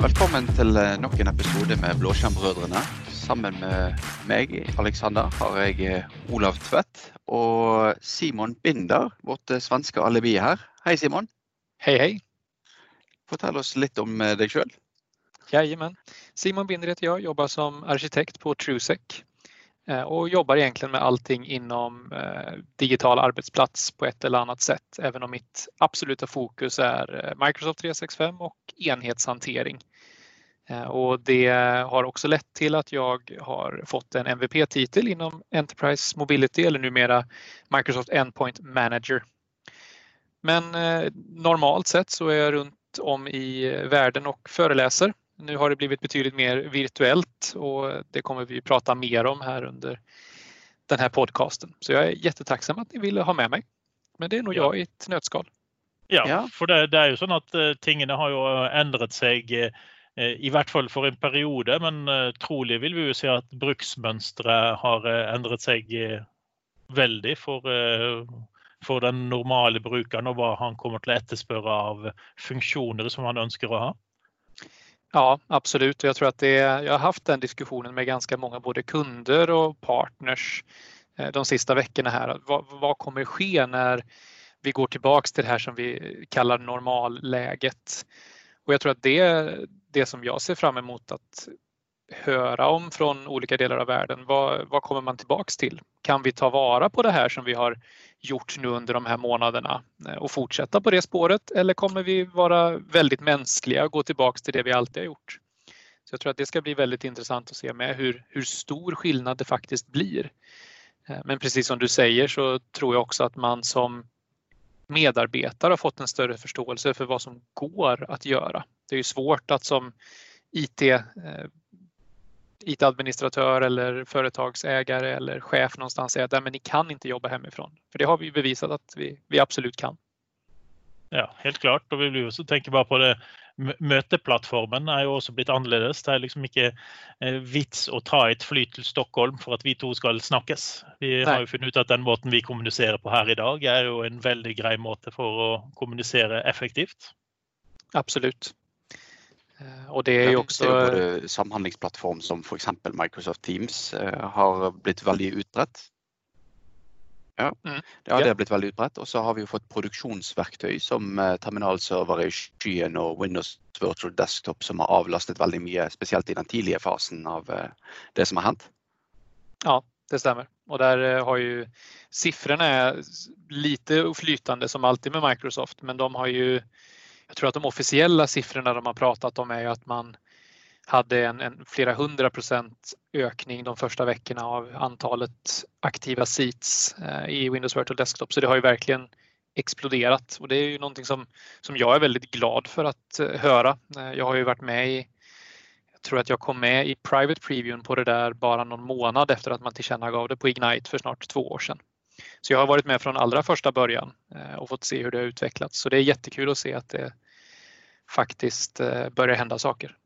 Velkommen til eh, nok en episode med Blåskjermbrødrene. Sammen med meg, Alexander, har jeg eh, Olav Tvedt og Simon Binder, vårt eh, svenske alibi her. Hei Simon. Hej hej! Fortell oss litt om deg sjøl. Jajamän. Simon Binder heter jag, jobbar som arkitekt på Trusec Eh, och jobbar egentligen med allting inom eh, digital arbetsplats på ett eller annat sätt. Även om mitt absoluta fokus är eh, Microsoft 365 och enhetshantering. Och det har också lett till att jag har fått en MVP-titel inom Enterprise Mobility eller numera Microsoft Endpoint Manager. Men normalt sett så är jag runt om i världen och föreläser. Nu har det blivit betydligt mer virtuellt och det kommer vi prata mer om här under den här podcasten. Så jag är jättetacksam att ni ville ha med mig. Men det är nog Ja. jag i ett nötskal. Ja, Ja. for det, det er jo sånn at eh, tingene har jo endret seg eh, i hvert fall for en periode. Men eh, trolig vil vi jo si at bruksmønsteret har eh, eh, veldig for, eh, for den normale brukeren og hva han kommer å etterspørre av funksjoner som han ønsker å ha. Ja, absolut. Och jag tror att det, jag har haft den diskussionen med ganska många både kunder och partners eh, de sista veckorna här. Vad, vad kommer ske när vi går tillbaks till det här som vi kallar normalläget? Och jag tror att det är det som jag ser fram emot att höra om från olika delar av världen. Vad, vad kommer man tillbaks till? Kan vi ta vara på det här som vi har gjort nu under de här månaderna eh, och fortsätta på det spåret eller kommer vi vara väldigt mänskliga och gå tillbaks till det vi alltid har gjort? Så jag tror att det ska bli väldigt intressant att se med hur, hur stor skillnad det faktiskt blir. Eh, men precis som du säger så tror jag också att man som medarbetare har fått en större förståelse för vad som går att göra. Det är ju svårt att som IT eh, IT-administratör eller företagsägare eller chef någonstans säga att "Nej, men ni kan inte jobba hemifrån. För det har vi ju bevisat att vi, vi absolut kan. Ja, helt klart. Og vi vil jo også tenke bare på det. mø- Møteplattformen er jo også blitt annerledes. Det er liksom ikke eh, vits å ta et fly til Stockholm for at vi to skal snakkes. Vi Nei. har jo funnet ut at den måten vi kommuniserer på her i dag, er jo en veldig grei måte for å kommunisere effektivt. Absolut. Eh, Och det är ju också... både samhandlingsplattform som f.eks. Microsoft Teams eh, har blitt veldig utbredt. Ja, Mm. det Ja. har blitt veldig utbredt. Og så har vi fått produksjonsverktøy som eh, terminalservere i skyen og Windows Virtual Desktop som har avlastet veldig mye, spesielt i den tidlige fasen av eh, det som har hendt. Ja, det stämmer. Och där eh, har ju siffrorna är lite flytande som alltid med Microsoft, men de har ju, jag tror att de officiella siffrorna de har pratat om är ju att man hade en, en flera hundra procent ökning de första veckorna av antalet aktiva seats eh, i Windows Virtual Desktop. Så det har ju verkligen exploderat och det är ju någonting som, som jag är väldigt glad för att eh, höra. Eh, jag har ju varit med i jag tror att jag kom med i private previewn på det där bara någon månad efter att man tillkännagav det på Ignite för snart två år sedan. Så jag har varit med från allra första början eh, och fått se hur det har utvecklats. Så det är jättekul att se att det faktiskt eh, börjar hända saker.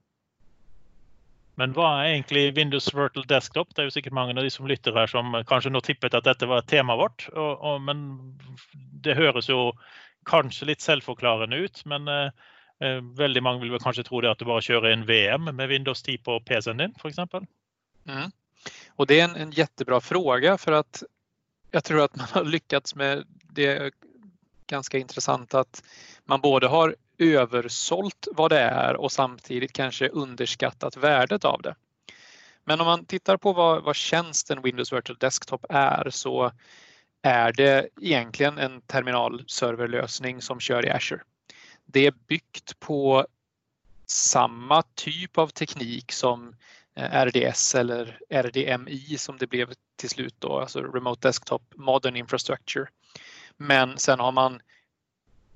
Men hva er egentlig Windows Virtual Desktop? Det er jo sikkert mange av de som lytter her som kanskje nå tippet at dette var temaet vårt. Og, og, men det høres jo kanskje litt selvforklarende ut. Men eh, eh, veldig mange vil vel kanskje tro det at du bare kjører en VM med Windows 10 på PC-en din, f.eks. Mm. Och det är en, en jättebra fråga för att jag tror att man har lyckats med det ganska intressant att man både har översålt vad det är och samtidigt kanske underskattat värdet av det. Men om man tittar på vad, vad tjänsten Windows Virtual Desktop är så är det egentligen en terminalserverlösning som kör i Azure. Det är byggt på samma typ av teknik som RDS eller RDMI som det blev till slut då, alltså Remote Desktop Modern Infrastructure. Men sen har man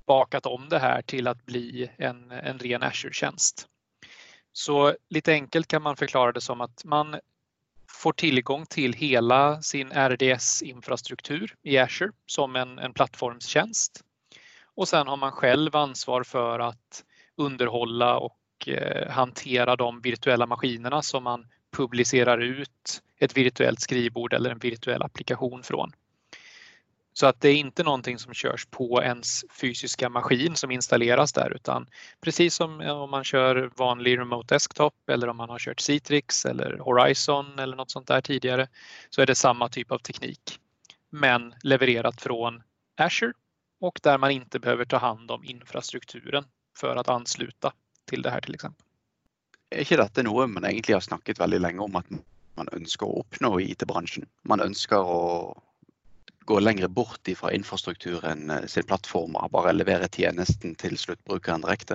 bakat om det här till att bli en, en ren Azure-tjänst. Så lite enkelt kan man förklara det som att man får tillgång till hela sin RDS-infrastruktur i Azure som en, en plattformstjänst. Och sen har man själv ansvar för att underhålla och och eh, hantera de virtuella maskinerna som man publicerar ut ett virtuellt skrivbord eller en virtuell applikation från. Så att det är inte någonting som körs på ens fysiska maskin som installeras där utan precis som om man kör vanlig remote desktop eller om man har kört Citrix eller Horizon eller något sånt där tidigare så är det samma typ av teknik. Men levererat från Azure och där man inte behöver ta hand om infrastrukturen för att ansluta till det här till exempel. Er ikke dette noe man egentlig har snakket veldig lenge om at man ønsker å oppnå i IT-bransjen? Man ønsker å gå lenger bort fra infrastrukturen eh, sin plattform och bara leverera tjänsten till slutbrukaren direkt?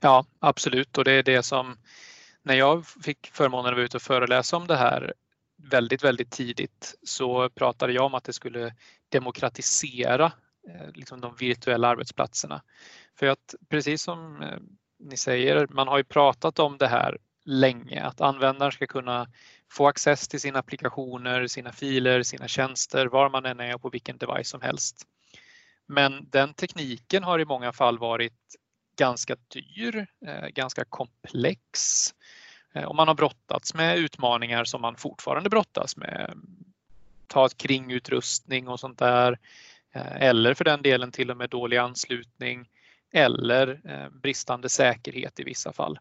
Ja, absolut och det är det som när jag fick förmånen att vara ute och föreläsa om det här väldigt, väldigt tidigt så pratade jag om att det skulle demokratisera eh, liksom de virtuella arbetsplatserna. För att precis som eh, ni säger, man har ju pratat om det här länge, att användaren ska kunna få access till sina applikationer, sina filer, sina tjänster, var man än är och på vilken device som helst. Men den tekniken har i många fall varit ganska dyr, eh, ganska komplex eh, och man har brottats med utmaningar som man fortfarande brottas med. Ta ett kringutrustning och sånt där. Eh, eller för den delen till och med dålig anslutning eller eh, bristande säkerhet i vissa fall.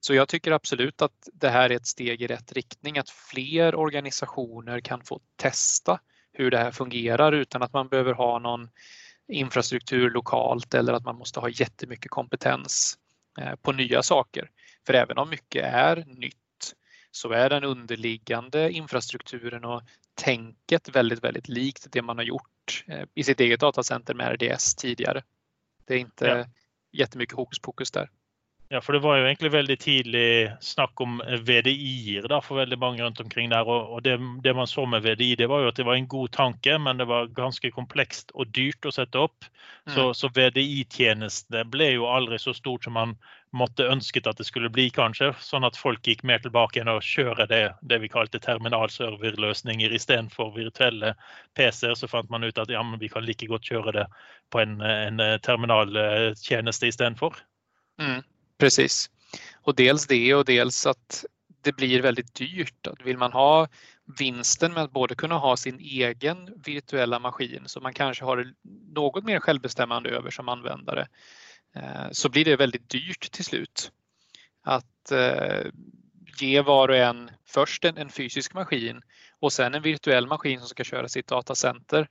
Så jag tycker absolut att det här är ett steg i rätt riktning, att fler organisationer kan få testa hur det här fungerar utan att man behöver ha någon infrastruktur lokalt eller att man måste ha jättemycket kompetens eh, på nya saker. För även om mycket är nytt så är den underliggande infrastrukturen och tänket väldigt, väldigt likt det man har gjort eh, i sitt eget datacenter med RDS tidigare. Det är inte ja. jättemycket hokus pokus där. Ja, for det var jo egentlig veldig tidlig snakk om VDI-er da, for veldig mange rundt omkring der. Og, det, det, man så med VDI, det var jo at det var en god tanke, men det var ganske komplekst og dyrt å sette opp. Mm. Så, så VDI-tjenestene ble jo aldri så stort som man måtte ønsket at det skulle bli, kanskje. Sånn at folk gikk mer tilbake enn å kjøre det, det vi kalte terminalserverløsninger istedenfor virtuelle PC-er. Så fant man ut at ja, vi kan like godt kjøre det på en, en eh, terminaltjeneste eh, istedenfor. Mm. Precis. Och dels det och dels att det blir väldigt dyrt. Vill man ha vinsten med att både kunna ha sin egen virtuella maskin som man kanske har något mer självbestämmande över som användare Eh, så blir det väldigt dyrt till slut. Att eh, ge var och en först en, en fysisk maskin och sen en virtuell maskin som ska köra sitt datacenter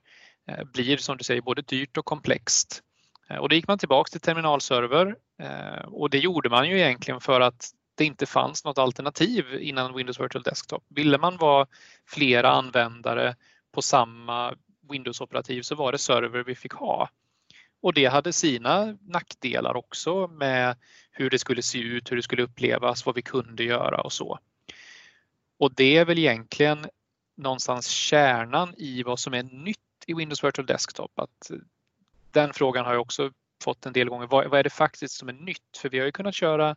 eh, blir som du säger både dyrt och komplext. Och då gick man tillbaks till terminalserver och det gjorde man ju egentligen för att det inte fanns något alternativ innan Windows Virtual Desktop. Ville man vara flera användare på samma Windows-operativ så var det server vi fick ha. Och det hade sina nackdelar också med hur det skulle se ut, hur det skulle upplevas, vad vi kunde göra och så. Och det är väl egentligen någonstans kärnan i vad som är nytt i Windows Virtual Desktop. Att eh, den frågan har jag också fått en del gånger. Vad, är det faktiskt som är nytt? För vi har ju kunnat köra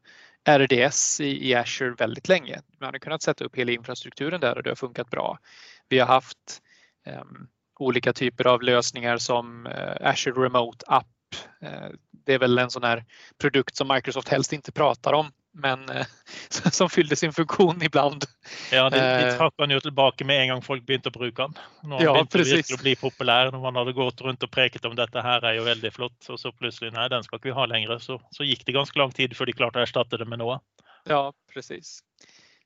RDS i, i Azure väldigt länge. Man har kunnat sätta upp hela infrastrukturen där och det har funkat bra. Vi har haft um, olika typer av lösningar som uh, Azure Remote App. Uh, det är väl en sån här produkt som Microsoft helst inte pratar om men eh, som fyllde sin funktion ibland. Ja, de, de trakk han jo tilbake med en gang folk begynte å bruke den. Når ja, begynte virkelig å bli populær, når man hadde gått rundt og preket om dette her er jo veldig flott, og så plutselig nei, den ska vi ha längre. Så, så gick det ganska lång tid før de klarte å erstatte det med noe. Ja, precis.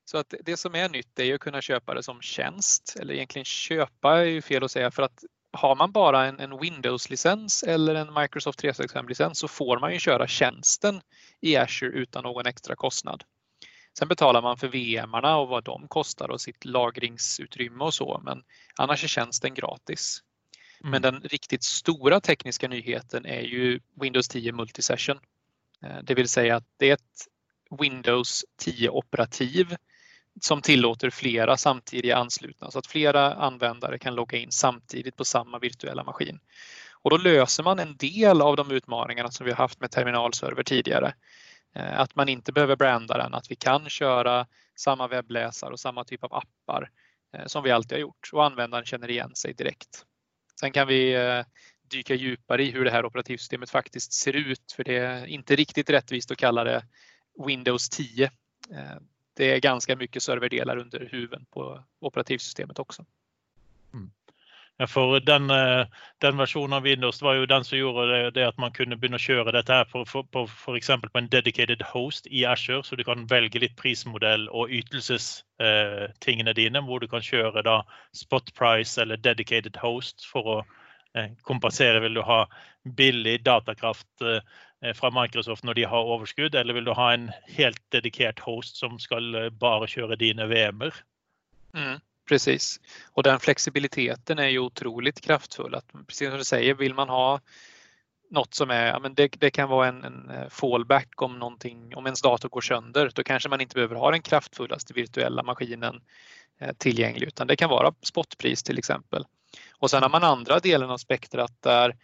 Så att det som är nytt är ju att kunna köpa det som tjänst, eller egentligen köpa är ju fel att säga för att har man bara en, en Windows-licens eller en Microsoft 365-licens så får man ju köra tjänsten i Azure utan någon extra kostnad. Sen betalar man för VMarna och vad de kostar och sitt lagringsutrymme och så, men annars är tjänsten gratis. Mm. Men den riktigt stora tekniska nyheten är ju Windows 10 Multisession. Eh, det vill säga att det är ett Windows 10 operativ som tillåter flera samtidiga anslutna så att flera användare kan logga in samtidigt på samma virtuella maskin. Och då löser man en del av de utmaningarna som vi har haft med terminalserver tidigare. Eh, att man inte behöver branda den, att vi kan köra samma webbläsare och samma typ av appar eh, som vi alltid har gjort och användaren känner igen sig direkt. Sen kan vi eh, dyka djupare i hur det här operativsystemet faktiskt ser ut för det är inte riktigt rättvist att kalla det Windows 10 det är ganska mycket serverdelar under huven på operativsystemet också. Mm. Ja, för den, eh, den, versionen av Windows var ju den som gjorde det, det att man kunde börja köra detta här på, på, på, för exempel på en dedicated host i Azure, så du kan välja lite prismodell och ytelsestingene eh, dine, hvor du kan köra da spot price eller dedicated host för att eh, kompensera. Vill du ha billig datakraft eh, Eh, fra Microsoft når de har overskudd, eller vil du ha en helt dedikert host som skal eh, bare kjøre dine VM-er? Mm. Precis. Och den flexibiliteten är ju otroligt kraftfull. Att, precis som du säger, vill man ha något som är, ja, men det, det kan vara en, en, eh, fallback om, någonting, om ens dator går sönder. Då kanske man inte behöver ha den kraftfullaste virtuella maskinen eh, tillgänglig utan det kan vara spotpris till exempel. Och sen har man andra delen av spektrat där eh,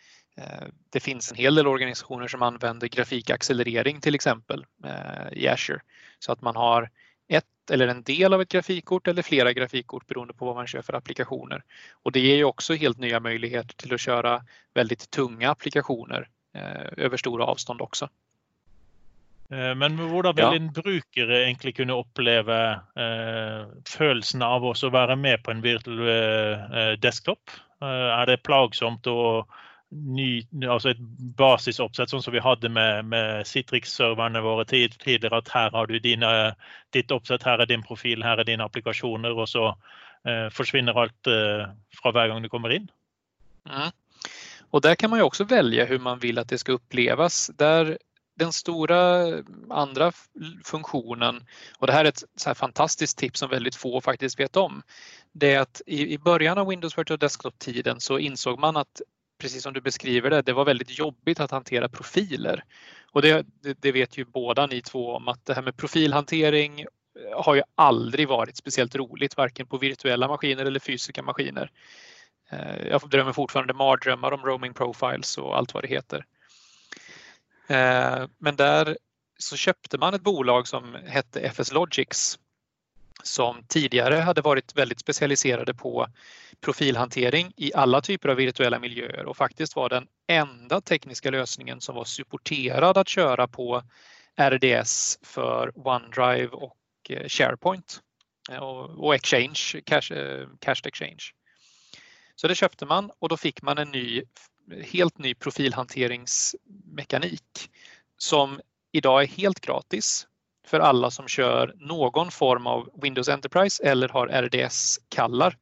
det finns en hel del organisationer som använder grafikaccelerering till exempel eh, i Azure. Så att man har ett eller en del av ett grafikkort eller flera grafikkort beroende på vad man kör för applikationer. Och det ger ju också helt nya möjligheter till att köra väldigt tunga applikationer eh, över stora avstånd också. Eh, men hvordan vil ja. en bruker egentlig kunne oppleve eh, følelsen av å være med på en virtuell eh, desktop? Eh, er det plagsomt å ny, altså et basisoppsett, sånn som vi hadde med, med Citrix-serverne våre tidligere. At her har du dine, ditt oppsett, her er din profil, her er dine applikasjoner. Og så eh, forsvinner alt eh, fra hver gang du kommer in. Mm. Och där kan man ju också välja hur man vill att det ska upplevas. Där den stora andra funktionen, och det här är ett så fantastiskt tips som väldigt få faktiskt vet om, det är att i, i början av Windows Virtual Desktop-tiden så insåg man att precis som du beskriver det, det var väldigt jobbigt att hantera profiler. Och det, det, vet ju båda ni två om att det här med profilhantering eh, har ju aldrig varit speciellt roligt, varken på virtuella maskiner eller fysiska maskiner. Eh, jag drömmer fortfarande mardrömmar om roaming profiles och allt vad det heter. Eh, men där så köpte man ett bolag som hette FS Logics som tidigare hade varit väldigt specialiserade på profilhantering i alla typer av virtuella miljöer och faktiskt var den enda tekniska lösningen som var supporterad att köra på RDS för OneDrive och eh, SharePoint eh, och Exchange, Cash, eh, Exchange. Så det köpte man och då fick man en ny, helt ny profilhanteringsmekanik som idag är helt gratis för alla som kör någon form av Windows Enterprise eller har RDS-kallar.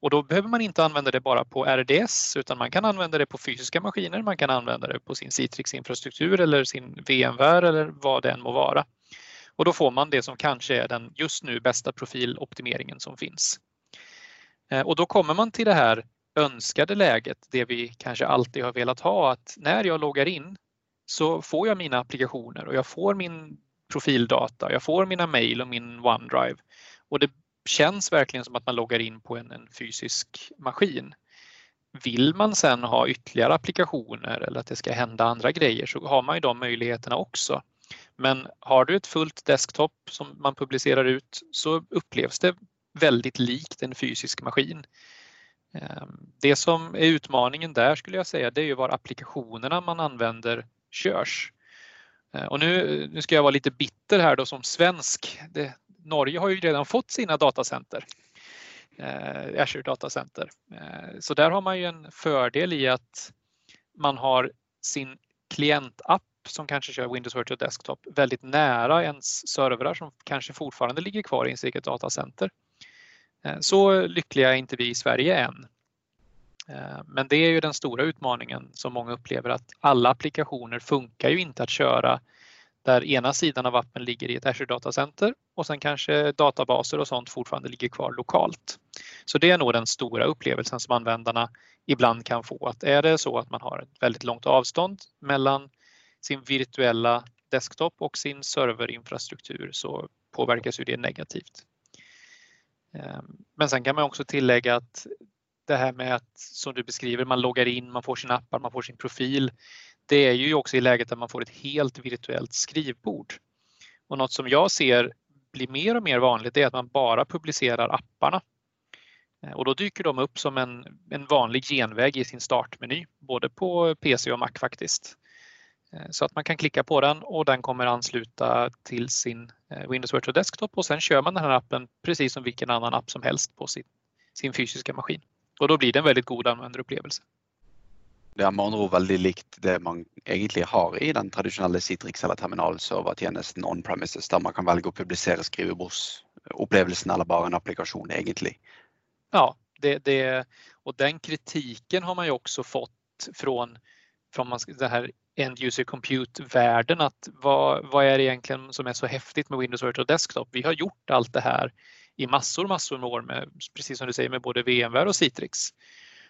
Och då behöver man inte använda det bara på RDS utan man kan använda det på fysiska maskiner, man kan använda det på sin Citrix-infrastruktur eller sin VMware eller vad det än må vara. Och då får man det som kanske är den just nu bästa profiloptimeringen som finns. Eh, och då kommer man till det här önskade läget, det vi kanske alltid har velat ha, att när jag loggar in så får jag mina applikationer och jag får min profildata. Jag får mina mejl och min OneDrive och det känns verkligen som att man loggar in på en, en fysisk maskin. Vill man sen ha ytterligare applikationer eller att det ska hända andra grejer så har man ju de möjligheterna också. Men har du ett fullt desktop som man publicerar ut så upplevs det väldigt likt en fysisk maskin. Ehm, det som är utmaningen där skulle jag säga det är ju var applikationerna man använder körs. Eh, och nu, nu ska jag vara lite bitter här då som svensk. Det, Norge har ju redan fått sina datacenter. Eh, Azure datacenter. Eh, så där har man ju en fördel i att man har sin klientapp som kanske kör Windows Virtual Desktop väldigt nära ens servrar som kanske fortfarande ligger kvar i ens eget datacenter. Eh, så lyckliga är inte vi i Sverige än. Eh, men det är ju den stora utmaningen som många upplever att alla applikationer funkar ju inte att köra där ena sidan av appen ligger i ett Azure Datacenter och sen kanske databaser och sånt fortfarande ligger kvar lokalt. Så det är nog den stora upplevelsen som användarna ibland kan få. Att är det så att man har ett väldigt långt avstånd mellan sin virtuella desktop och sin serverinfrastruktur så påverkas ju det negativt. Eh, men sen kan man också tillägga att det här med att som du beskriver, man loggar in, man får sina appar, man får sin profil. Det är ju också i läget där man får ett helt virtuellt skrivbord. Och något som jag ser blir mer och mer vanligt är att man bara publicerar apparna. Eh, och då dyker de upp som en, en vanlig genväg i sin startmeny, både på PC och Mac faktiskt. Eh, så att man kan klicka på den och den kommer ansluta till sin eh, Windows Virtual Desktop och sen kör man den här appen precis som vilken annan app som helst på sin, sin fysiska maskin. Och då blir det en väldigt god användarupplevelse. Det er med andre ord veldig likt det man egentlig har i den tradisjonelle Citrix eller terminalservertjenesten on-premises, der man kan velge å publisere skrivebordsopplevelsen eller bare en applikasjon, egentlig. Ja, det, det, och den kritiken har man ju också fått från, från den här end user compute-världen att vad, vad är det egentligen som är så häftigt med Windows Virtual Desktop? Vi har gjort allt det här i massor, massor med år med, precis som du säger, med både VMware och Citrix.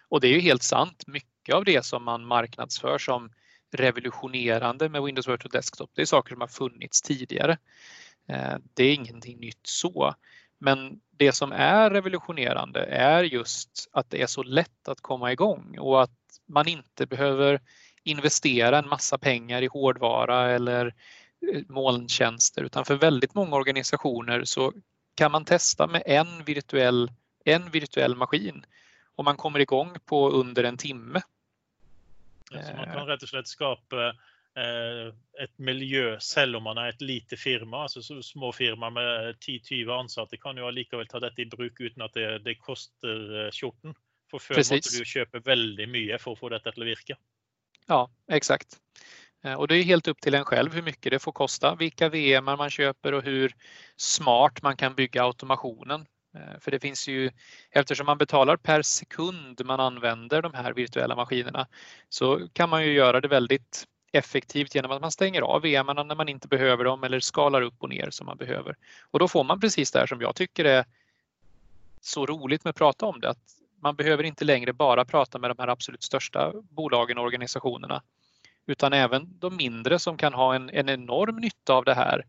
Och det är ju helt sant. Mycket av det som man marknadsför som revolutionerande med Windows Virtual Desktop, det är saker som har funnits tidigare. Eh, det är ingenting nytt så. Men det som är revolutionerande är just att det är så lätt att komma igång och att man inte behöver investera en massa pengar i hårdvara eller eh, molntjänster utan för väldigt många organisationer så kan man testa med en virtuell, en virtuell maskin och man kommer igång på under en timme. Så man kan rätt och slett skapa eh, ett miljö, selv om man är ett litet firma, alltså små firma med 10-20 ansatte, kan ju allikevel ta detta i bruk utan att det, det koster eh, skjorten. För förr måste du köpa väldigt mycket för att få detta att virka. Ja, exakt. Eh, och det är helt upp till en själv hur mycket det får kosta, vilka VM man köper och hur smart man kan bygga automationen. Eh, för det finns ju, eftersom man betalar per sekund man använder de här virtuella maskinerna så kan man ju göra det väldigt effektivt genom att man stänger av VM när man inte behöver dem eller skalar upp och ner som man behöver. Och då får man precis det här som jag tycker är så roligt med att prata om det. Att man behöver inte längre bara prata med de här absolut största bolagen och organisationerna utan även de mindre som kan ha en, en enorm nytta av det här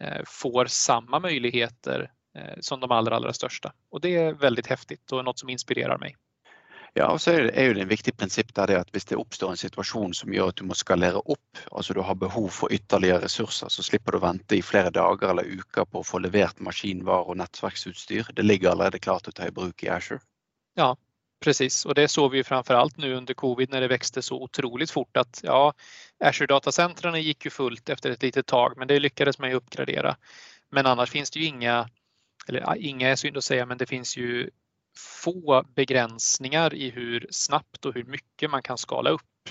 eh, får samma möjligheter eh, som de allra, allra största. Och det är väldigt häftigt och något som inspirerar mig. Ja, og så er det, er det en viktig prinsipp der det at hvis det oppstår en situasjon som gjør at du må skalere opp, altså du har behov for ytterligere ressurser, så slipper du å vente i flere dager eller uker på å få levert maskinvarer och nätverksutstyr. Det ligger allerede klart att ta i bruk i Azure. Ja, precis. Och det såg vi framförallt nu under covid när det växte så otroligt fort att ja, Azure datacentren gick ju fullt efter ett litet tag, men det lyckades man ju uppgradera. Men annars finns det ju inga, eller inga är synd att säga, men det finns ju få begränsningar i hur snabbt och hur mycket man kan skala upp.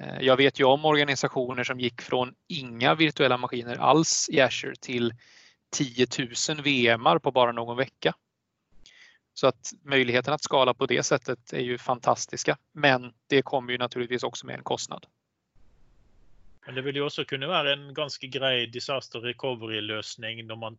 Eh, jag vet ju om organisationer som gick från inga virtuella maskiner alls i Azure till 10 000 VMar på bara någon vecka. Så att möjligheten att skala på det sättet är ju fantastiska. Men det kommer ju naturligtvis också med en kostnad. Men det vill ju också kunna vara en ganska grej disaster recovery lösning när man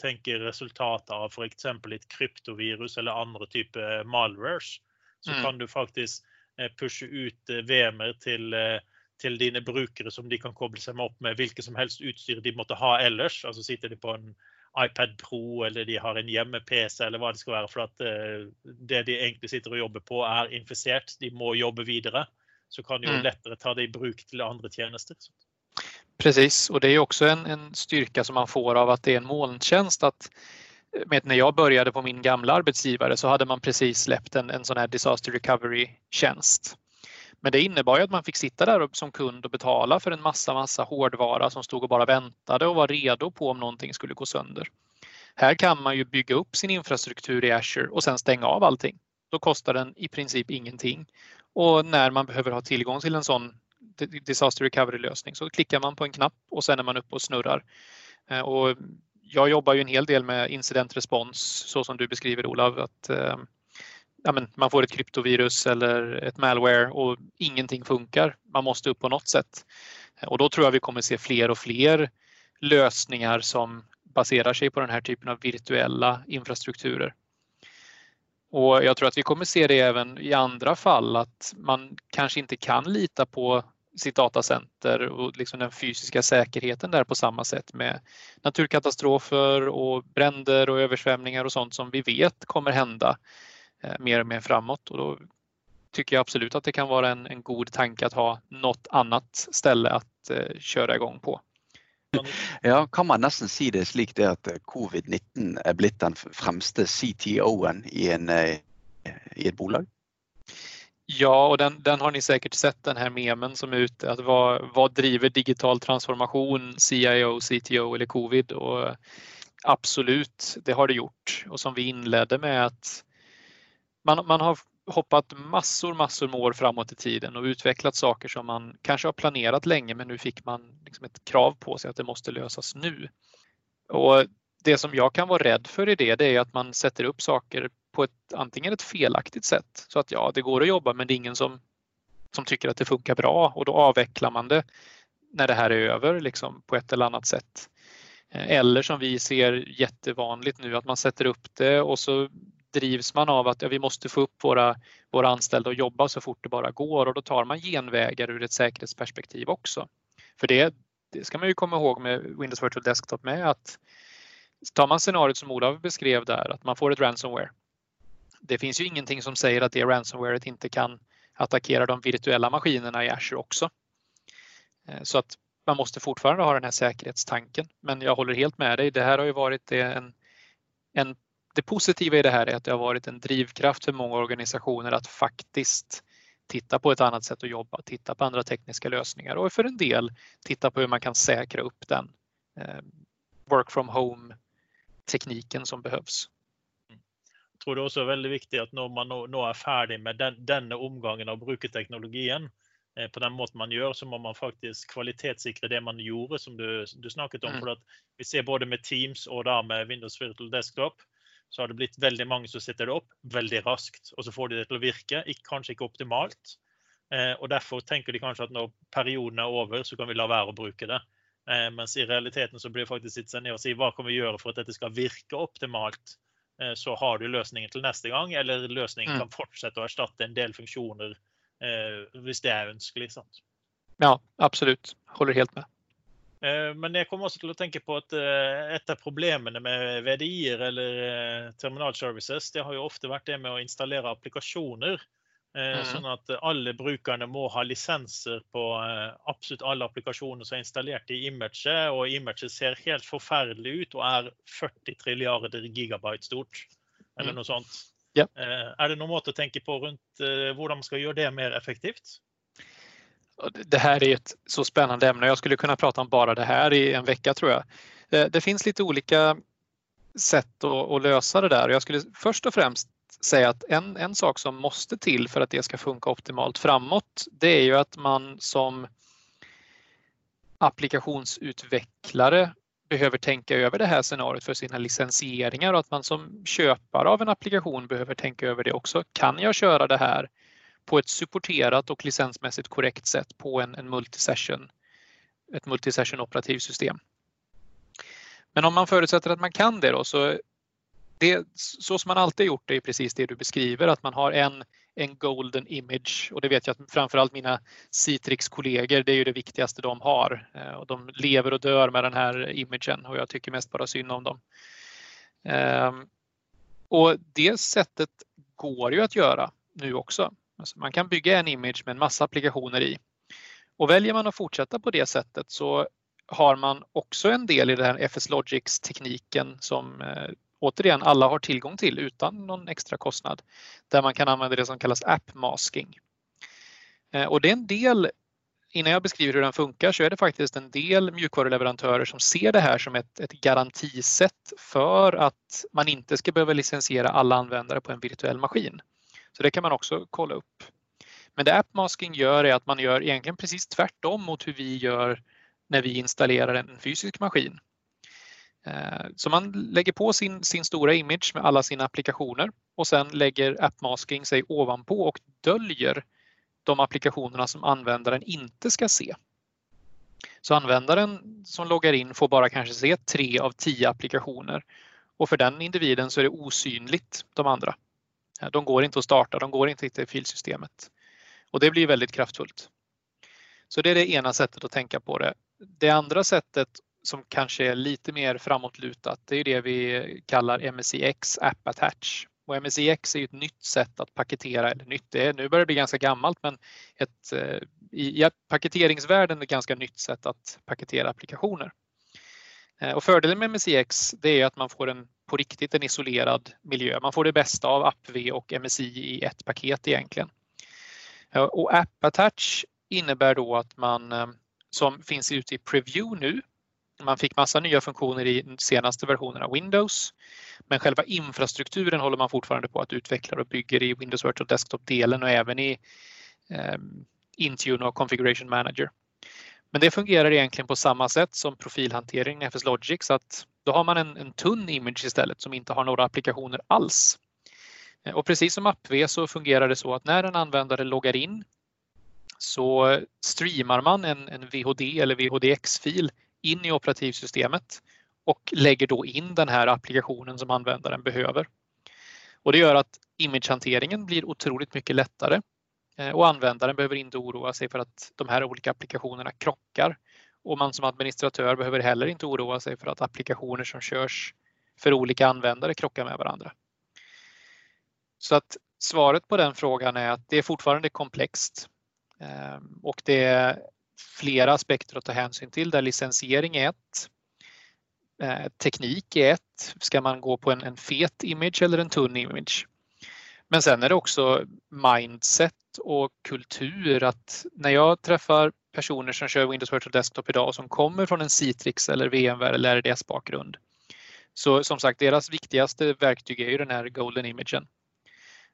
tänker resultat av för exempel ett kryptovirus eller andra typer malwares. Så mm. kan du faktiskt eh, pusha ut eh, VMer till eh, till dina brukare som de kan koppla sig upp med vilket som helst utstyr de måste ha ellers. Alltså sitter de på en iPad Pro eller de har en hjemme-PC eller vad det ska vara för att det de egentligen sitter och jobbar på är inficerat. De må jobba vidare så kan det ju mm. lättare ta det i bruk till andra tjänster. Precis, och det är också en, en styrka som man får av att det är en molntjänst. Att, med, när jag började på min gamla arbetsgivare så hade man precis släppt en, en sån här disaster recovery-tjänst. Men det innebar ju att man fick sitta där som kund och betala för en massa, massa hårdvara som stod och bara väntade och var redo på om någonting skulle gå sönder. Här kan man ju bygga upp sin infrastruktur i Azure och sen stänga av allting. Då kostar den i princip ingenting och när man behöver ha tillgång till en sån disaster recovery lösning så klickar man på en knapp och sen är man uppe och snurrar. Eh, och jag jobbar ju en hel del med incident respons så som du beskriver Olav. Att, eh, ja, men man får ett kryptovirus eller ett malware och ingenting funkar. Man måste upp på något sätt. Och då tror jag vi kommer se fler och fler lösningar som baserar sig på den här typen av virtuella infrastrukturer. Och jag tror att vi kommer se det även i andra fall att man kanske inte kan lita på sitt datacenter och liksom den fysiska säkerheten där på samma sätt med naturkatastrofer och bränder och översvämningar och sånt som vi vet kommer hända mer och mer framåt. Och då tycker jag absolut att det kan vara en, en god tanke att ha något annat ställe att eh, köra igång på. Ja, kan man nästan si det slik det at eh, covid-19 er blitt den fremste CTO-en i, en, eh, i ett bolag? Ja, och den, den, har ni säkert sett den här memen som är ute. Att vad, vad driver digital transformation, CIO, CTO eller covid? Och absolut, det har det gjort. Och som vi inledde med att man, man har hoppat massor, massor med år framåt i tiden och utvecklat saker som man kanske har planerat länge men nu fick man liksom ett krav på sig att det måste lösas nu. Och det som jag kan vara rädd för i det, det är att man sätter upp saker på ett antingen ett felaktigt sätt så att ja, det går att jobba men det är ingen som, som tycker att det funkar bra och då avvecklar man det när det här är över liksom, på ett eller annat sätt. Eh, eller som vi ser jättevanligt nu att man sätter upp det och så drivs man av att ja, vi måste få upp våra, våra anställda och jobba så fort det bara går och då tar man genvägar ur ett säkerhetsperspektiv också. För det, det ska man ju komma ihåg med Windows Virtual Desktop med att tar man scenariot som Olav beskrev där, att man får ett ransomware. Det finns ju ingenting som säger att det ransomwaret inte kan attackera de virtuella maskinerna i Azure också. Eh, så att man måste fortfarande ha den här säkerhetstanken. Men jag håller helt med dig. Det här har ju varit en, en det positiva i det här är att det har varit en drivkraft för många organisationer att faktiskt titta på ett annat sätt att jobba, titta på andra tekniska lösningar och för en del titta på hur man kan säkra upp den eh, work from home tekniken som behövs. Jag tror det också är väldigt viktigt att när man nå är färdig med den, denna omgången av brukerteknologien eh, på den måten man gör så må man faktiskt kvalitetssikra det man gjorde som du, du snakket om. Mm. För att vi ser både med Teams och där med Windows Virtual Desktop så har det blivit väldigt många som sätter det upp väldigt raskt och så får de det till att virka, kanske inte optimalt. Eh, och därför tänker de kanske att när perioden är över så kan vi la vara att bruka det. Eh, men i realiteten så blir det faktiskt sitta ner och se vad kan vi göra för att det ska virka optimalt. Eh, så har du lösningen till nästa gång eller lösningen mm. kan fortsätta att ersätta en del funktioner eh, om det är önskligt. Ja, absolut. Håller helt med. Eh, men jag kommer också till att tänka på att eh, ett av problemen med VDI eller eh, terminal services, det har ju ofta varit det med att installera applikationer. Mm. Så att alla brukarna må ha licenser på absolut alla applikationer som är installerade i Image och Image ser helt förfärligt ut och är 40 triljarder gigabyte stort. Eller mm. något sånt. Ja. Är det något att tänka på runt hur man ska göra det mer effektivt? Det här är ett så spännande ämne. Jag skulle kunna prata om bara det här i en vecka tror jag. Eh, det finns lite olika sätt att, lösa det där. Jag skulle först och främst säga att en, en sak som måste till för att det ska funka optimalt framåt, det är ju att man som applikationsutvecklare behöver tänka över det här scenariot för sina licensieringar och att man som köpare av en applikation behöver tänka över det också. Kan jag köra det här på ett supporterat och licensmässigt korrekt sätt på en, en multisession, ett multisession operativsystem. Men om man förutsätter att man kan det då så det, så som man alltid gjort det är precis det du beskriver att man har en, en golden image och det vet jag att framförallt mina Citrix-kollegor, det är ju det viktigaste de har. Eh, och de lever och dör med den här imagen och jag tycker mest bara synd om dem. Ehm, och det sättet går ju att göra nu också. Alltså man kan bygga en image med en massa applikationer i. Och väljer man att fortsätta på det sättet så har man också en del i den här FS Logics tekniken som eh, återigen alla har tillgång till utan någon extra kostnad. Där man kan använda det som kallas app masking. Eh, och det är en del, innan jag beskriver hur den funkar, så är det faktiskt en del mjukvaruleverantörer som ser det här som ett, ett garantisätt för att man inte ska behöva licensiera alla användare på en virtuell maskin. Så det kan man också kolla upp. Men det AppMasking gör är att man gör egentligen precis tvärtom mot hur vi gör när vi installerar en fysisk maskin. Eh, så man lägger på sin, sin stora image med alla sina applikationer och sen lägger AppMasking sig ovanpå och döljer de applikationerna som användaren inte ska se. Så användaren som loggar in får bara kanske se tre av tio applikationer och för den individen så är det osynligt de andra. Eh, de går inte att starta, de går inte till filsystemet. Och det blir väldigt kraftfullt. Så det är det ena sättet att tänka på det. Det andra sättet som kanske är lite mer framåtlutat, det är det vi kallar MSIX App Attach. Och MSIX är ett nytt sätt att paketera, eller nytt, det är, nu börjar det bli ganska gammalt, men ett, eh, i, i paketeringsvärlden ett ganska nytt sätt att paketera applikationer. Eh, och fördelen med MSIX det är att man får en på riktigt en isolerad miljö. Man får det bästa av AppV och MSI i ett paket egentligen. Och AppAttach innebär då att man, eh, som finns ute i Preview nu, Man fick massa nya funktioner i senaste versionen av Windows. Men själva infrastrukturen håller man fortfarande på att utveckla och bygger i Windows Virtual Desktop-delen och även i eh, Intune och Configuration Manager. Men det fungerar egentligen på samma sätt som profilhantering i FS Logic så att då har man en, en tunn image istället som inte har några applikationer alls. Eh, och precis som AppV så fungerar det så att när en användare loggar in så streamar man en, en VHD eller VHDX-fil in i operativsystemet och lägger då in den här applikationen som användaren behöver. Och det gör att imagehanteringen blir otroligt mycket lättare eh, och användaren behöver inte oroa sig för att de här olika applikationerna krockar. Och man som administratör behöver heller inte oroa sig för att applikationer som körs för olika användare krockar med varandra. Så att svaret på den frågan är att det är fortfarande komplext ehm, och det är flera aspekter att ta hänsyn till där licensiering är ett. Eh, teknik är ett. Ska man gå på en, en fet image eller en tunn image? Men sen är det också mindset och kultur att när jag träffar personer som kör Windows Virtual Desktop idag och som kommer från en Citrix eller VMware eller RDS bakgrund. Så som sagt, deras viktigaste verktyg är ju den här golden imagen.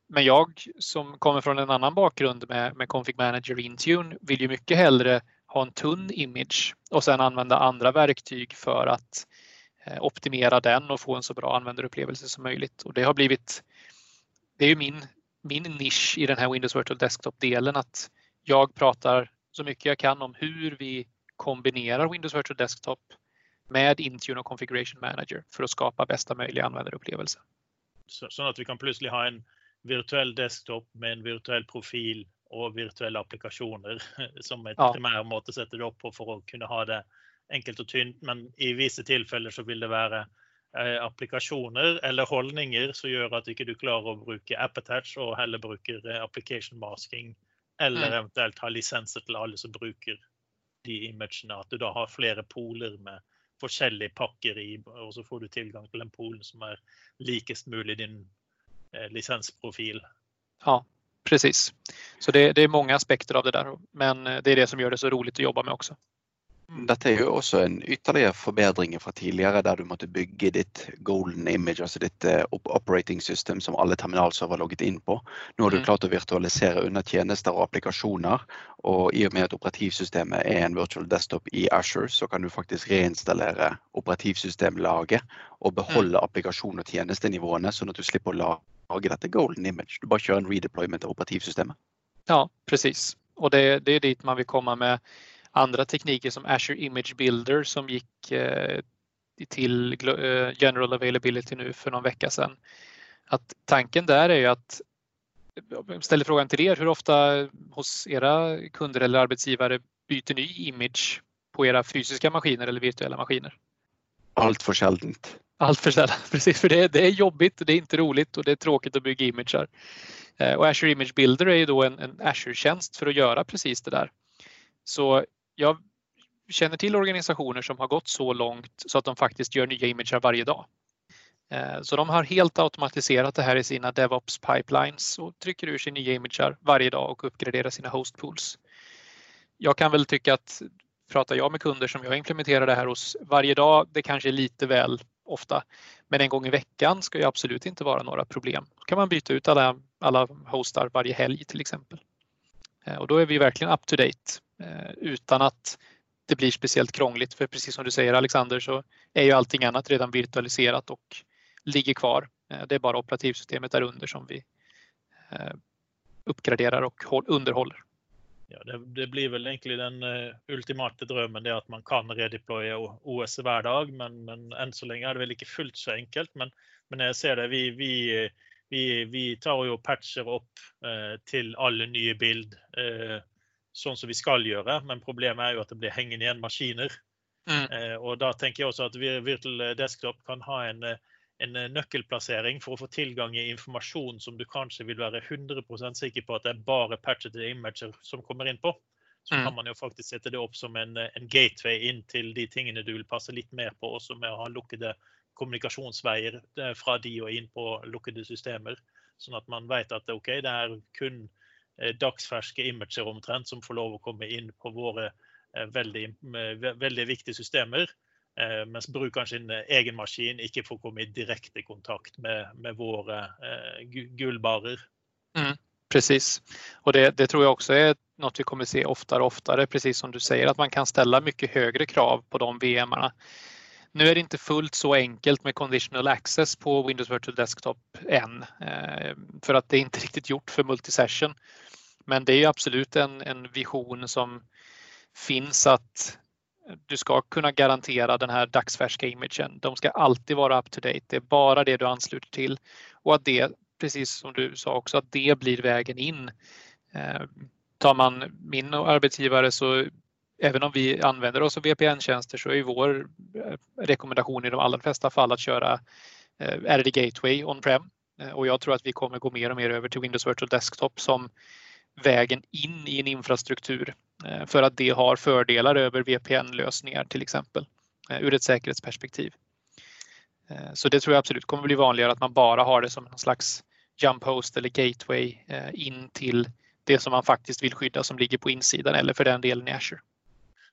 Men jag som kommer från en annan bakgrund med, med Config Manager Intune vill ju mycket hellre ha en tunn image och sen använda andra verktyg för att eh, optimera den och få en så bra användarupplevelse som möjligt. Och det har blivit, det är ju min, min nisch i den här Windows Virtual Desktop-delen att jag pratar så mycket jag kan om hur vi kombinerar Windows Virtual Desktop med Intune och Configuration Manager för att skapa bästa möjliga användarupplevelse. Så, så att vi kan plötsligt ha en virtuell desktop med en virtuell profil och virtuella applikationer som et ja. primærmåte å sette det opp på for å kunne ha det enkelt og tynt. Men i visse tilfeller så vil det eh, applikasjoner eller holdninger som gjør at ikke du klarer å bruke AppAttach og heller bruker eh, application masking. Eller mm. eventuelt ha lisenser til alle som bruker de imagene. At du da har flere poler med forskjellige pakker i, og så får du tilgang til den polen som er likest mulig din eh, licensprofil. Ja, precis. Så det, det, är många aspekter av det där, men det är det som gör det så roligt att jobba med också. Mm. Dette er jo også en ytterligere forbedring fra tidligere, der du måtte bygge ditt golden image, altså ditt uh, operating system som alle terminalserver logget inn på. Nå har du mm. klart å virtualisere under tjenester og applikasjoner, og i og med at operativsystemet er en virtual desktop i Asher, så kan du faktisk reinstallere operativsystemlaget og beholde mm. applikasjon- og tjenestenivåene, sånn at du slipper å lage dette golden image. Du bare kjører en redeployment av operativsystemet. Ja, precis. Och det, det är dit man vill komma med andra tekniker som Azure Image Builder som gick eh, till eh, General Availability nu för någon vecka sedan. Att tanken där är ju att jag ställer frågan till er, hur ofta hos era kunder eller arbetsgivare byter ny image på era fysiska maskiner eller virtuella maskiner? Allt för sällan. Allt för sällan, precis. För det, det är jobbigt, det är inte roligt och det är tråkigt att bygga imager. Eh, och Azure Image Builder är ju då en, en Azure-tjänst för att göra precis det där. Så jag känner till organisationer som har gått så långt så att de faktiskt gör nya imager varje dag. Eh, så de har helt automatiserat det här i sina DevOps pipelines och trycker ur sig nya imager varje dag och uppgraderar sina hostpools. Jag kan väl tycka att pratar jag med kunder som jag implementerar det här hos varje dag, det kanske är lite väl ofta. Men en gång i veckan ska ju absolut inte vara några problem. Då kan man byta ut alla, alla hostar varje helg till exempel. Eh, och då är vi verkligen up to date eh, utan att det blir speciellt krångligt. För precis som du säger Alexander så är ju allting annat redan virtualiserat och ligger kvar. Eh, det är bara operativsystemet där under som vi uppgraderar och underhåller. Ja, det, det, blir väl egentligen den uh, ultimata drömmen, det att man kan redeploya OS varje dag, men, men än så länge är det väl inte fullt så enkelt. Men, men när jag ser det, vi, vi, vi, vi tar ju patcher upp uh, till alla nya bild uh, sånn som vi skal gjøre, men problemet er jo at det blir hengende igjen maskiner. Mm. Eh, og da tenker jeg også at Virtual Desktop kan ha en, en nøkkelplassering for å få tilgang i informasjon som du kanskje vil være 100% sikker på at det er bare patchede imager som kommer inn på. Så mm. kan man jo faktisk sette det opp som en, en, gateway inn til de tingene du vil passe litt mer på, også med å ha lukkede kommunikasjonsveier från eh, fra de og inn på lukkede systemer. Sånn at man vet at okay, det er kun eh, dagsfärska dagsferske imager omtrent som får lov å komme inn på våre eh, väldigt veldig, veldig viktige systemer. Eh, mens brukeren sin egen maskin ikke får komme i direkte kontakt med, med våra guldbarer. Mm, precis, och det, det, tror jag också är något vi kommer se oftare och oftare, precis som du säger, att man kan ställa mycket högre krav på de VMarna. Nu är det inte fullt så enkelt med conditional access på Windows Virtual Desktop än, eh, för att det är inte riktigt gjort för multisession. Men det är absolut en, en vision som finns att du ska kunna garantera den här dagsfärska imagen. De ska alltid vara up to date. Det är bara det du ansluter till och att det, precis som du sa också, att det blir vägen in. Eh, tar man min arbetsgivare så även om vi använder oss av VPN-tjänster så är vår eh, rekommendation i de allra flesta fall att köra eh, RD Gateway on-prem eh, och jag tror att vi kommer gå mer och mer över till Windows Virtual Desktop som vägen in i en infrastruktur för att det har fördelar över VPN-lösningar till exempel ur ett säkerhetsperspektiv. Så det tror jag absolut kommer bli vanligare att man bara har det som en slags jump host eller gateway in till det som man faktiskt vill skydda som ligger på insidan eller för den delen i Azure.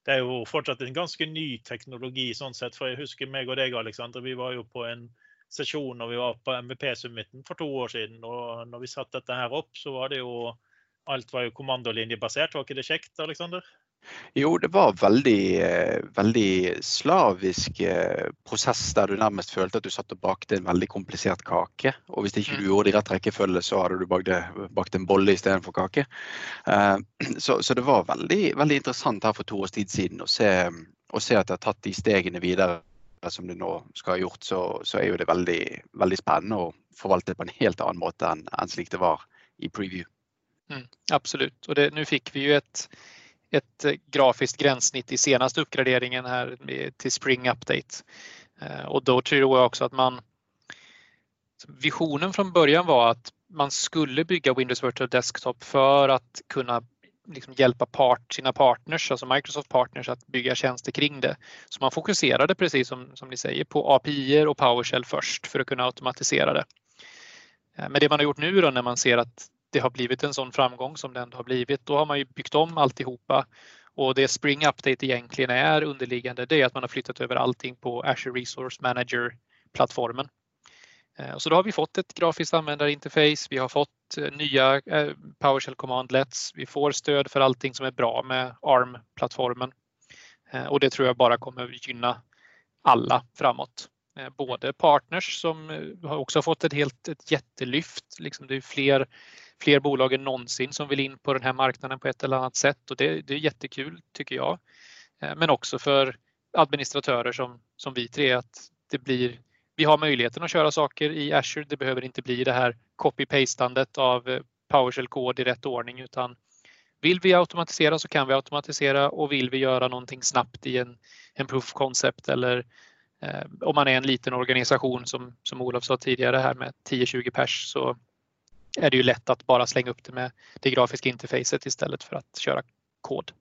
Det är ju fortsatt en ganska ny teknologi sånn sett. För jag husker mig och deg, Alexander, vi var ju på en session når vi var på MVP-summiten för två år sedan och när vi satte det här opp, så var det ju Alt var jo kommandolinjebasert, var ikke det kjekt, Alexander? Jo, det var veldig, eh, veldig slavisk eh, prosess der du nærmest følte at du satt og bakte en veldig komplisert kake. Og hvis ikke du mm. gjorde det i rett rekkefølge, så hadde du bakt, en bolle istedenfor kake. Eh, så, så, det var veldig, veldig, interessant her for to års tid siden å se, å se at det har tatt de stegene videre som det nå skal ha gjort, så, så er jo det veldig, veldig spennende å forvalte det på en helt annen måte enn, enn slik det var i preview. Mm, absolut, och det, nu fick vi ju ett, ett eh, grafiskt gränssnitt i senaste uppgraderingen här till Spring Update. Eh, och då tror jag också att man Visionen från början var att man skulle bygga Windows Virtual Desktop för att kunna liksom hjälpa part, sina partners, alltså Microsoft partners att bygga tjänster kring det. Så man fokuserade precis som, som ni säger på API och PowerShell först för att kunna automatisera det. Eh, men det man har gjort nu då när man ser att det har blivit en sån framgång som det ändå har blivit, då har man ju byggt om alltihopa. Och det Spring Update egentligen är underliggande, det är att man har flyttat över allting på Azure Resource Manager-plattformen. Eh, så då har vi fått ett grafiskt användarinterface, vi har fått eh, nya eh, PowerShell commandlets, vi får stöd för allting som är bra med ARM-plattformen. Och det tror jag bara kommer gynna alla framåt. Både partners som har också fått ett helt ett jättelyft. Liksom det är fler fler bolag än någonsin som vill in på den här marknaden på ett eller annat sätt och det, det är jättekul tycker jag. Eh, men också för administratörer som, som vi tre att det blir vi har möjligheten att köra saker i Azure. Det behöver inte bli det här copy-pastandet av eh, PowerShell-kod i rätt ordning utan vill vi automatisera så kan vi automatisera och vill vi göra någonting snabbt i en, en proof concept eller eh, om man är en liten organisation som, som Olof sa tidigare här med 10-20 pers så är det ju lätt att bara slänga upp det med det grafiska interfacet istället för att köra kod.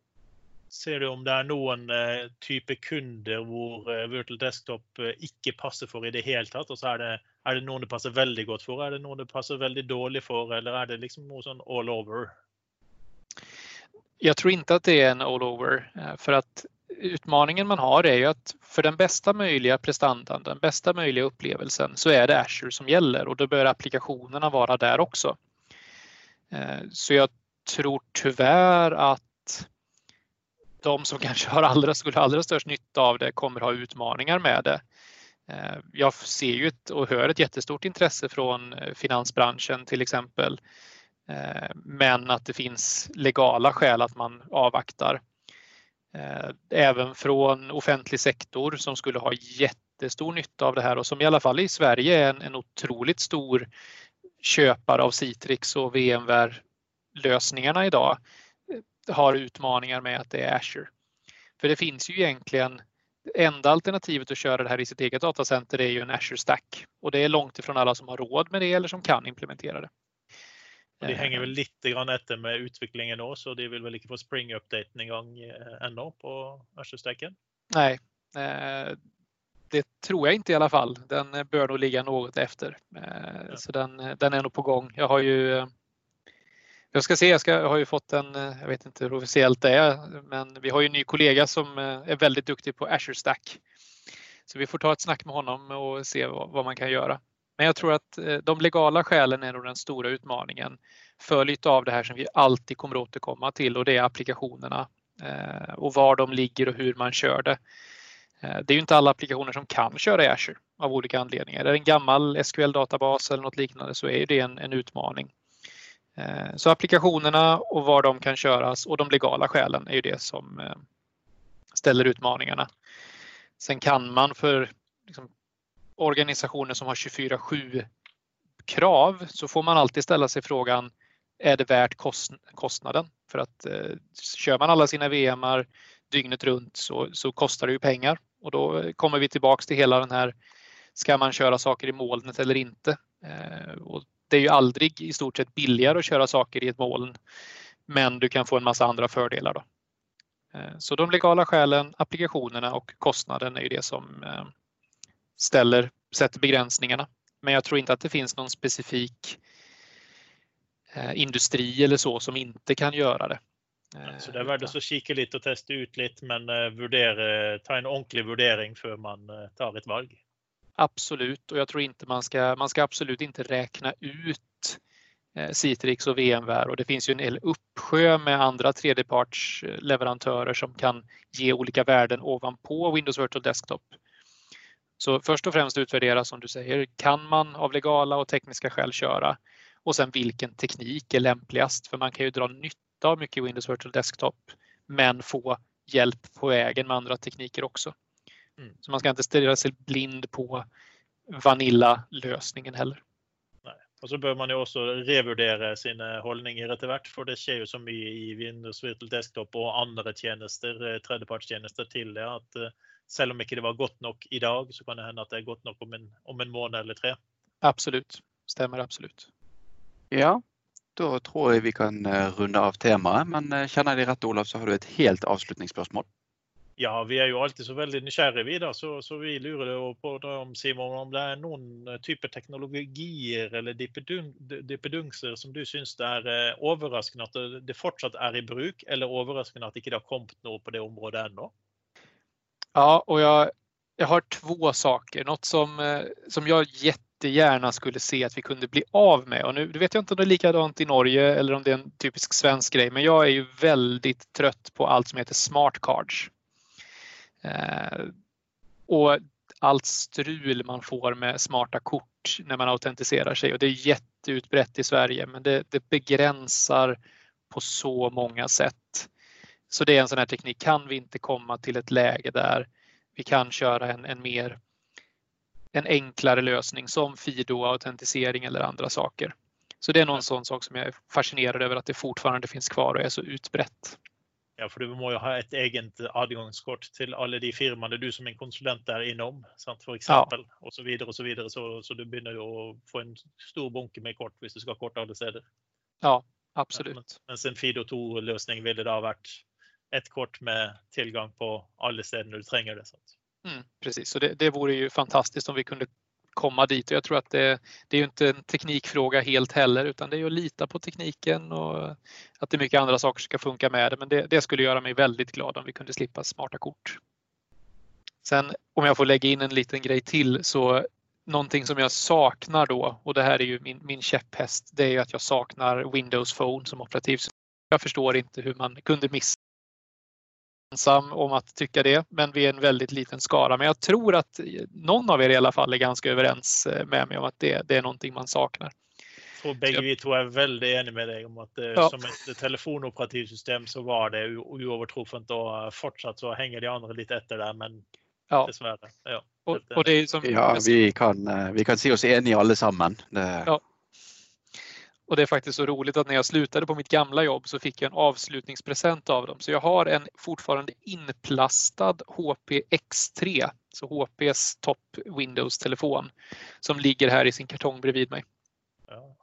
Ser du om det är någon eh, type kunder hvor eh, Virtual Desktop eh, ikke passer for i det hele tatt? Og så er det, er det noen det passer veldig godt for, er det noen det passer veldig dårlig for, eller är det liksom noe sånn all over? Jag tror inte att det är en all over för att utmaningen man har är ju att för den bästa möjliga prestandan, den bästa möjliga upplevelsen så är det Azure som gäller och då bör applikationerna vara där också. Eh, så jag tror tyvärr att de som kanske har allra, skulle ha allra störst nytta av det kommer ha utmaningar med det. Eh, jag ser ju ett, och hör ett jättestort intresse från eh, finansbranschen till exempel. Men att det finns legala skäl att man avvaktar. Eh, även från offentlig sektor som skulle ha jättestor nytta av det här och som i alla fall i Sverige är en, en otroligt stor köpare av Citrix och VMware-lösningarna idag eh, har utmaningar med att det är Azure. För det finns ju egentligen enda alternativet att köra det här i sitt eget datacenter är ju en Azure Stack och det är långt ifrån alla som har råd med det eller som kan implementera det. De hänger väl lite grann efter med utvecklingen då, så de vill väl inte få spring-updaten igång eh, ännu på Azure-stacken? Nej, eh, det tror jag inte i alla fall. Den bör nog ligga något efter. Eh, ja. Så den, den är nog på gång. Jag har ju jag ska se, jag, ska, jag har ju fått en, jag vet inte hur officiellt det är, men vi har ju en ny kollega som är väldigt duktig på Azure Stack. Så vi får ta ett snack med honom och se vad, vad man kan göra. Men jag tror att eh, de legala skälen är nog den stora utmaningen för lite av det här som vi alltid kommer återkomma till och det är applikationerna eh, och var de ligger och hur man kör det. Eh, det är ju inte alla applikationer som kan köra Azure av olika anledningar. Är det en gammal SQL-databas eller något liknande så är det en, en utmaning. Så applikationerna och var de kan köras och de legala skälen är ju det som ställer utmaningarna. Sen kan man för liksom, organisationer som har 24-7 krav så får man alltid ställa sig frågan är det värt kostnaden? För att eh, kör man alla sina VMar dygnet runt så, så kostar det ju pengar och då eh, kommer vi tillbaks till hela den här ska man köra saker i molnet eller inte? Eh, och det är ju aldrig i stort sett billigare att köra saker i ett moln men du kan få en massa andra fördelar. Då. Eh, så de legala skälen, applikationerna och kostnaden är ju det som eh, ställer, sätter begränsningarna. Men jag tror inte att det finns någon specifik eh, industri eller så som inte kan göra det. Så det är värt att kika lite och testa ut lite men vurdera, ta en ordentlig värdering för man tar ett val. Absolut och jag tror inte man ska, man ska absolut inte räkna ut Eh, Citrix och VMware och det finns ju en hel uppsjö med andra tredjepartsleverantörer som kan ge olika värden ovanpå Windows Virtual Desktop. Så först och främst utvärdera som du säger, kan man av legala och tekniska skäl köra? Och sen vilken teknik är lämpligast? För man kan ju dra nytta av mycket Windows Virtual Desktop men få hjälp på vägen med andra tekniker också. Mm. Så man ska inte stirra sig blind på Vanilla-lösningen heller. Og så bør man jo også revurdere sine holdninger etter hvert, for det skjer jo så mye i Windows Virtual Desktop og andre tjenester, eh, tredjepartstjenester til det, at eh, selv om ikke det var godt nok i dag, så kan det hende at det er godt nok om en, om en måned eller tre. Absolutt. Stemmer absolutt. Ja, da tror jeg vi kan eh, runde av temaet. Men kjenner jeg deg rett, Olav, så har du et helt avslutningsspørsmål. Ja, vi är ju alltid så väldigt nysgjerriga vi da, så, så vi lurer på om, Simon, om det är någon eh, typ av teknologier eller dippedungser som du syns det är eh, överraskande att det, det fortsatt är i bruk eller överraskande att det inte har kommit något på det området ännu? Ja, och jag, jag har två saker. Något som, eh, som jag jättegärna skulle se att vi kunde bli av med. Och nu vet jag inte om det är likadant i Norge eller om det är en typisk svensk grej, men jag är ju väldigt trött på allt som heter smart cards. Eh, och allt strul man får med smarta kort när man autentiserar sig och det är jätteutbrett i Sverige men det, det begränsar på så många sätt. Så det är en sån här teknik. Kan vi inte komma till ett läge där vi kan köra en, en mer en enklare lösning som Fido-autentisering eller andra saker. Så det är någon sån sak som jag är fascinerad över att det fortfarande finns kvar och är så utbrett. Ja, för du måste ju ha ett eget adgångskort till alla de firmorna du som en konsulent är inom, sant, för exempel. Ja. Och så vidare och så vidare. Så, så du börjar att få en stor bunke med kort om du ska korta alla städer. Ja, absolut. Men, men sen Fido 2 lösning ville det ha varit ett kort med tillgång på alla ställen du tränger det. Mm, precis, så det, det vore ju fantastiskt om vi kunde komma dit och jag tror att det, det är ju inte en teknikfråga helt heller utan det är ju att lita på tekniken och att det är mycket andra saker som ska funka med det. Men det, det skulle göra mig väldigt glad om vi kunde slippa smarta kort. Sen om jag får lägga in en liten grej till så någonting som jag saknar då och det här är ju min, min käpphäst. Det är ju att jag saknar Windows Phone som operativsystem. Jag förstår inte hur man kunde missa ensam om att tycka det, men vi är en väldigt liten skara. Men jag tror att någon av er i alla fall är ganska överens eh, med mig om att det, det är någonting man saknar. Jag bägge vi två är väldigt eniga med dig om att eh, ja. som ett telefonoperativsystem så var det oövertruffent och fortsatt så hänger de andra lite efter där men ja. dessvärre. Ja, och, och det är som, ja vi, kan, eh, vi kan se oss eniga allesammen. Det... Ja. Och det är faktiskt så roligt att när jag slutade på mitt gamla jobb så fick jag en avslutningspresent av dem. Så jag har en fortfarande inplastad HP X3, så HPs topp Windows-telefon som ligger här i sin kartong bredvid mig. Ja.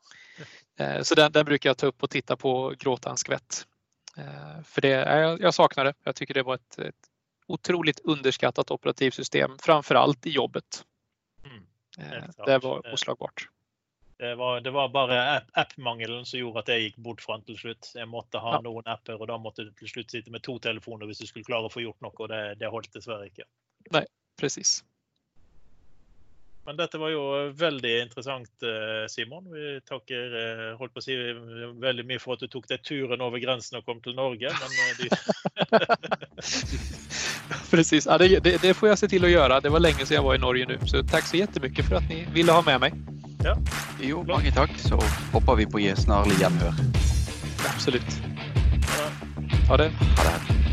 Eh, så den, den, brukar jag ta upp och titta på gråta en skvätt. Eh, för det, jag, jag saknar det. Jag tycker det var ett, ett otroligt underskattat operativsystem, framförallt i jobbet. Mm. Eh, det var oslagbart. Det var, det var bara app, appmangelen som gjorde att jag gick bort från till slut. Jag måste ha ja. någon appar och då måste du till slut sitta med två telefoner om du skulle klara att få gjort något och det, det hållt dessvärre inte. Nej, precis. Men dette var jo veldig interessant, eh, Simon. Vi takker eh, holdt på å si, veldig mye for at du tok deg turen over grensen og kom til Norge. Men eh. Precis, ja, det, det, det, får jag se till att göra. Det var länge sedan jag var i Norge nu. Så tack så jättemycket för att ni ville ha med mig. Ja. Jo, mange takk. Så hopper vi på snarlig gjenhør. Absolut. Ja. Ha det. Ha det.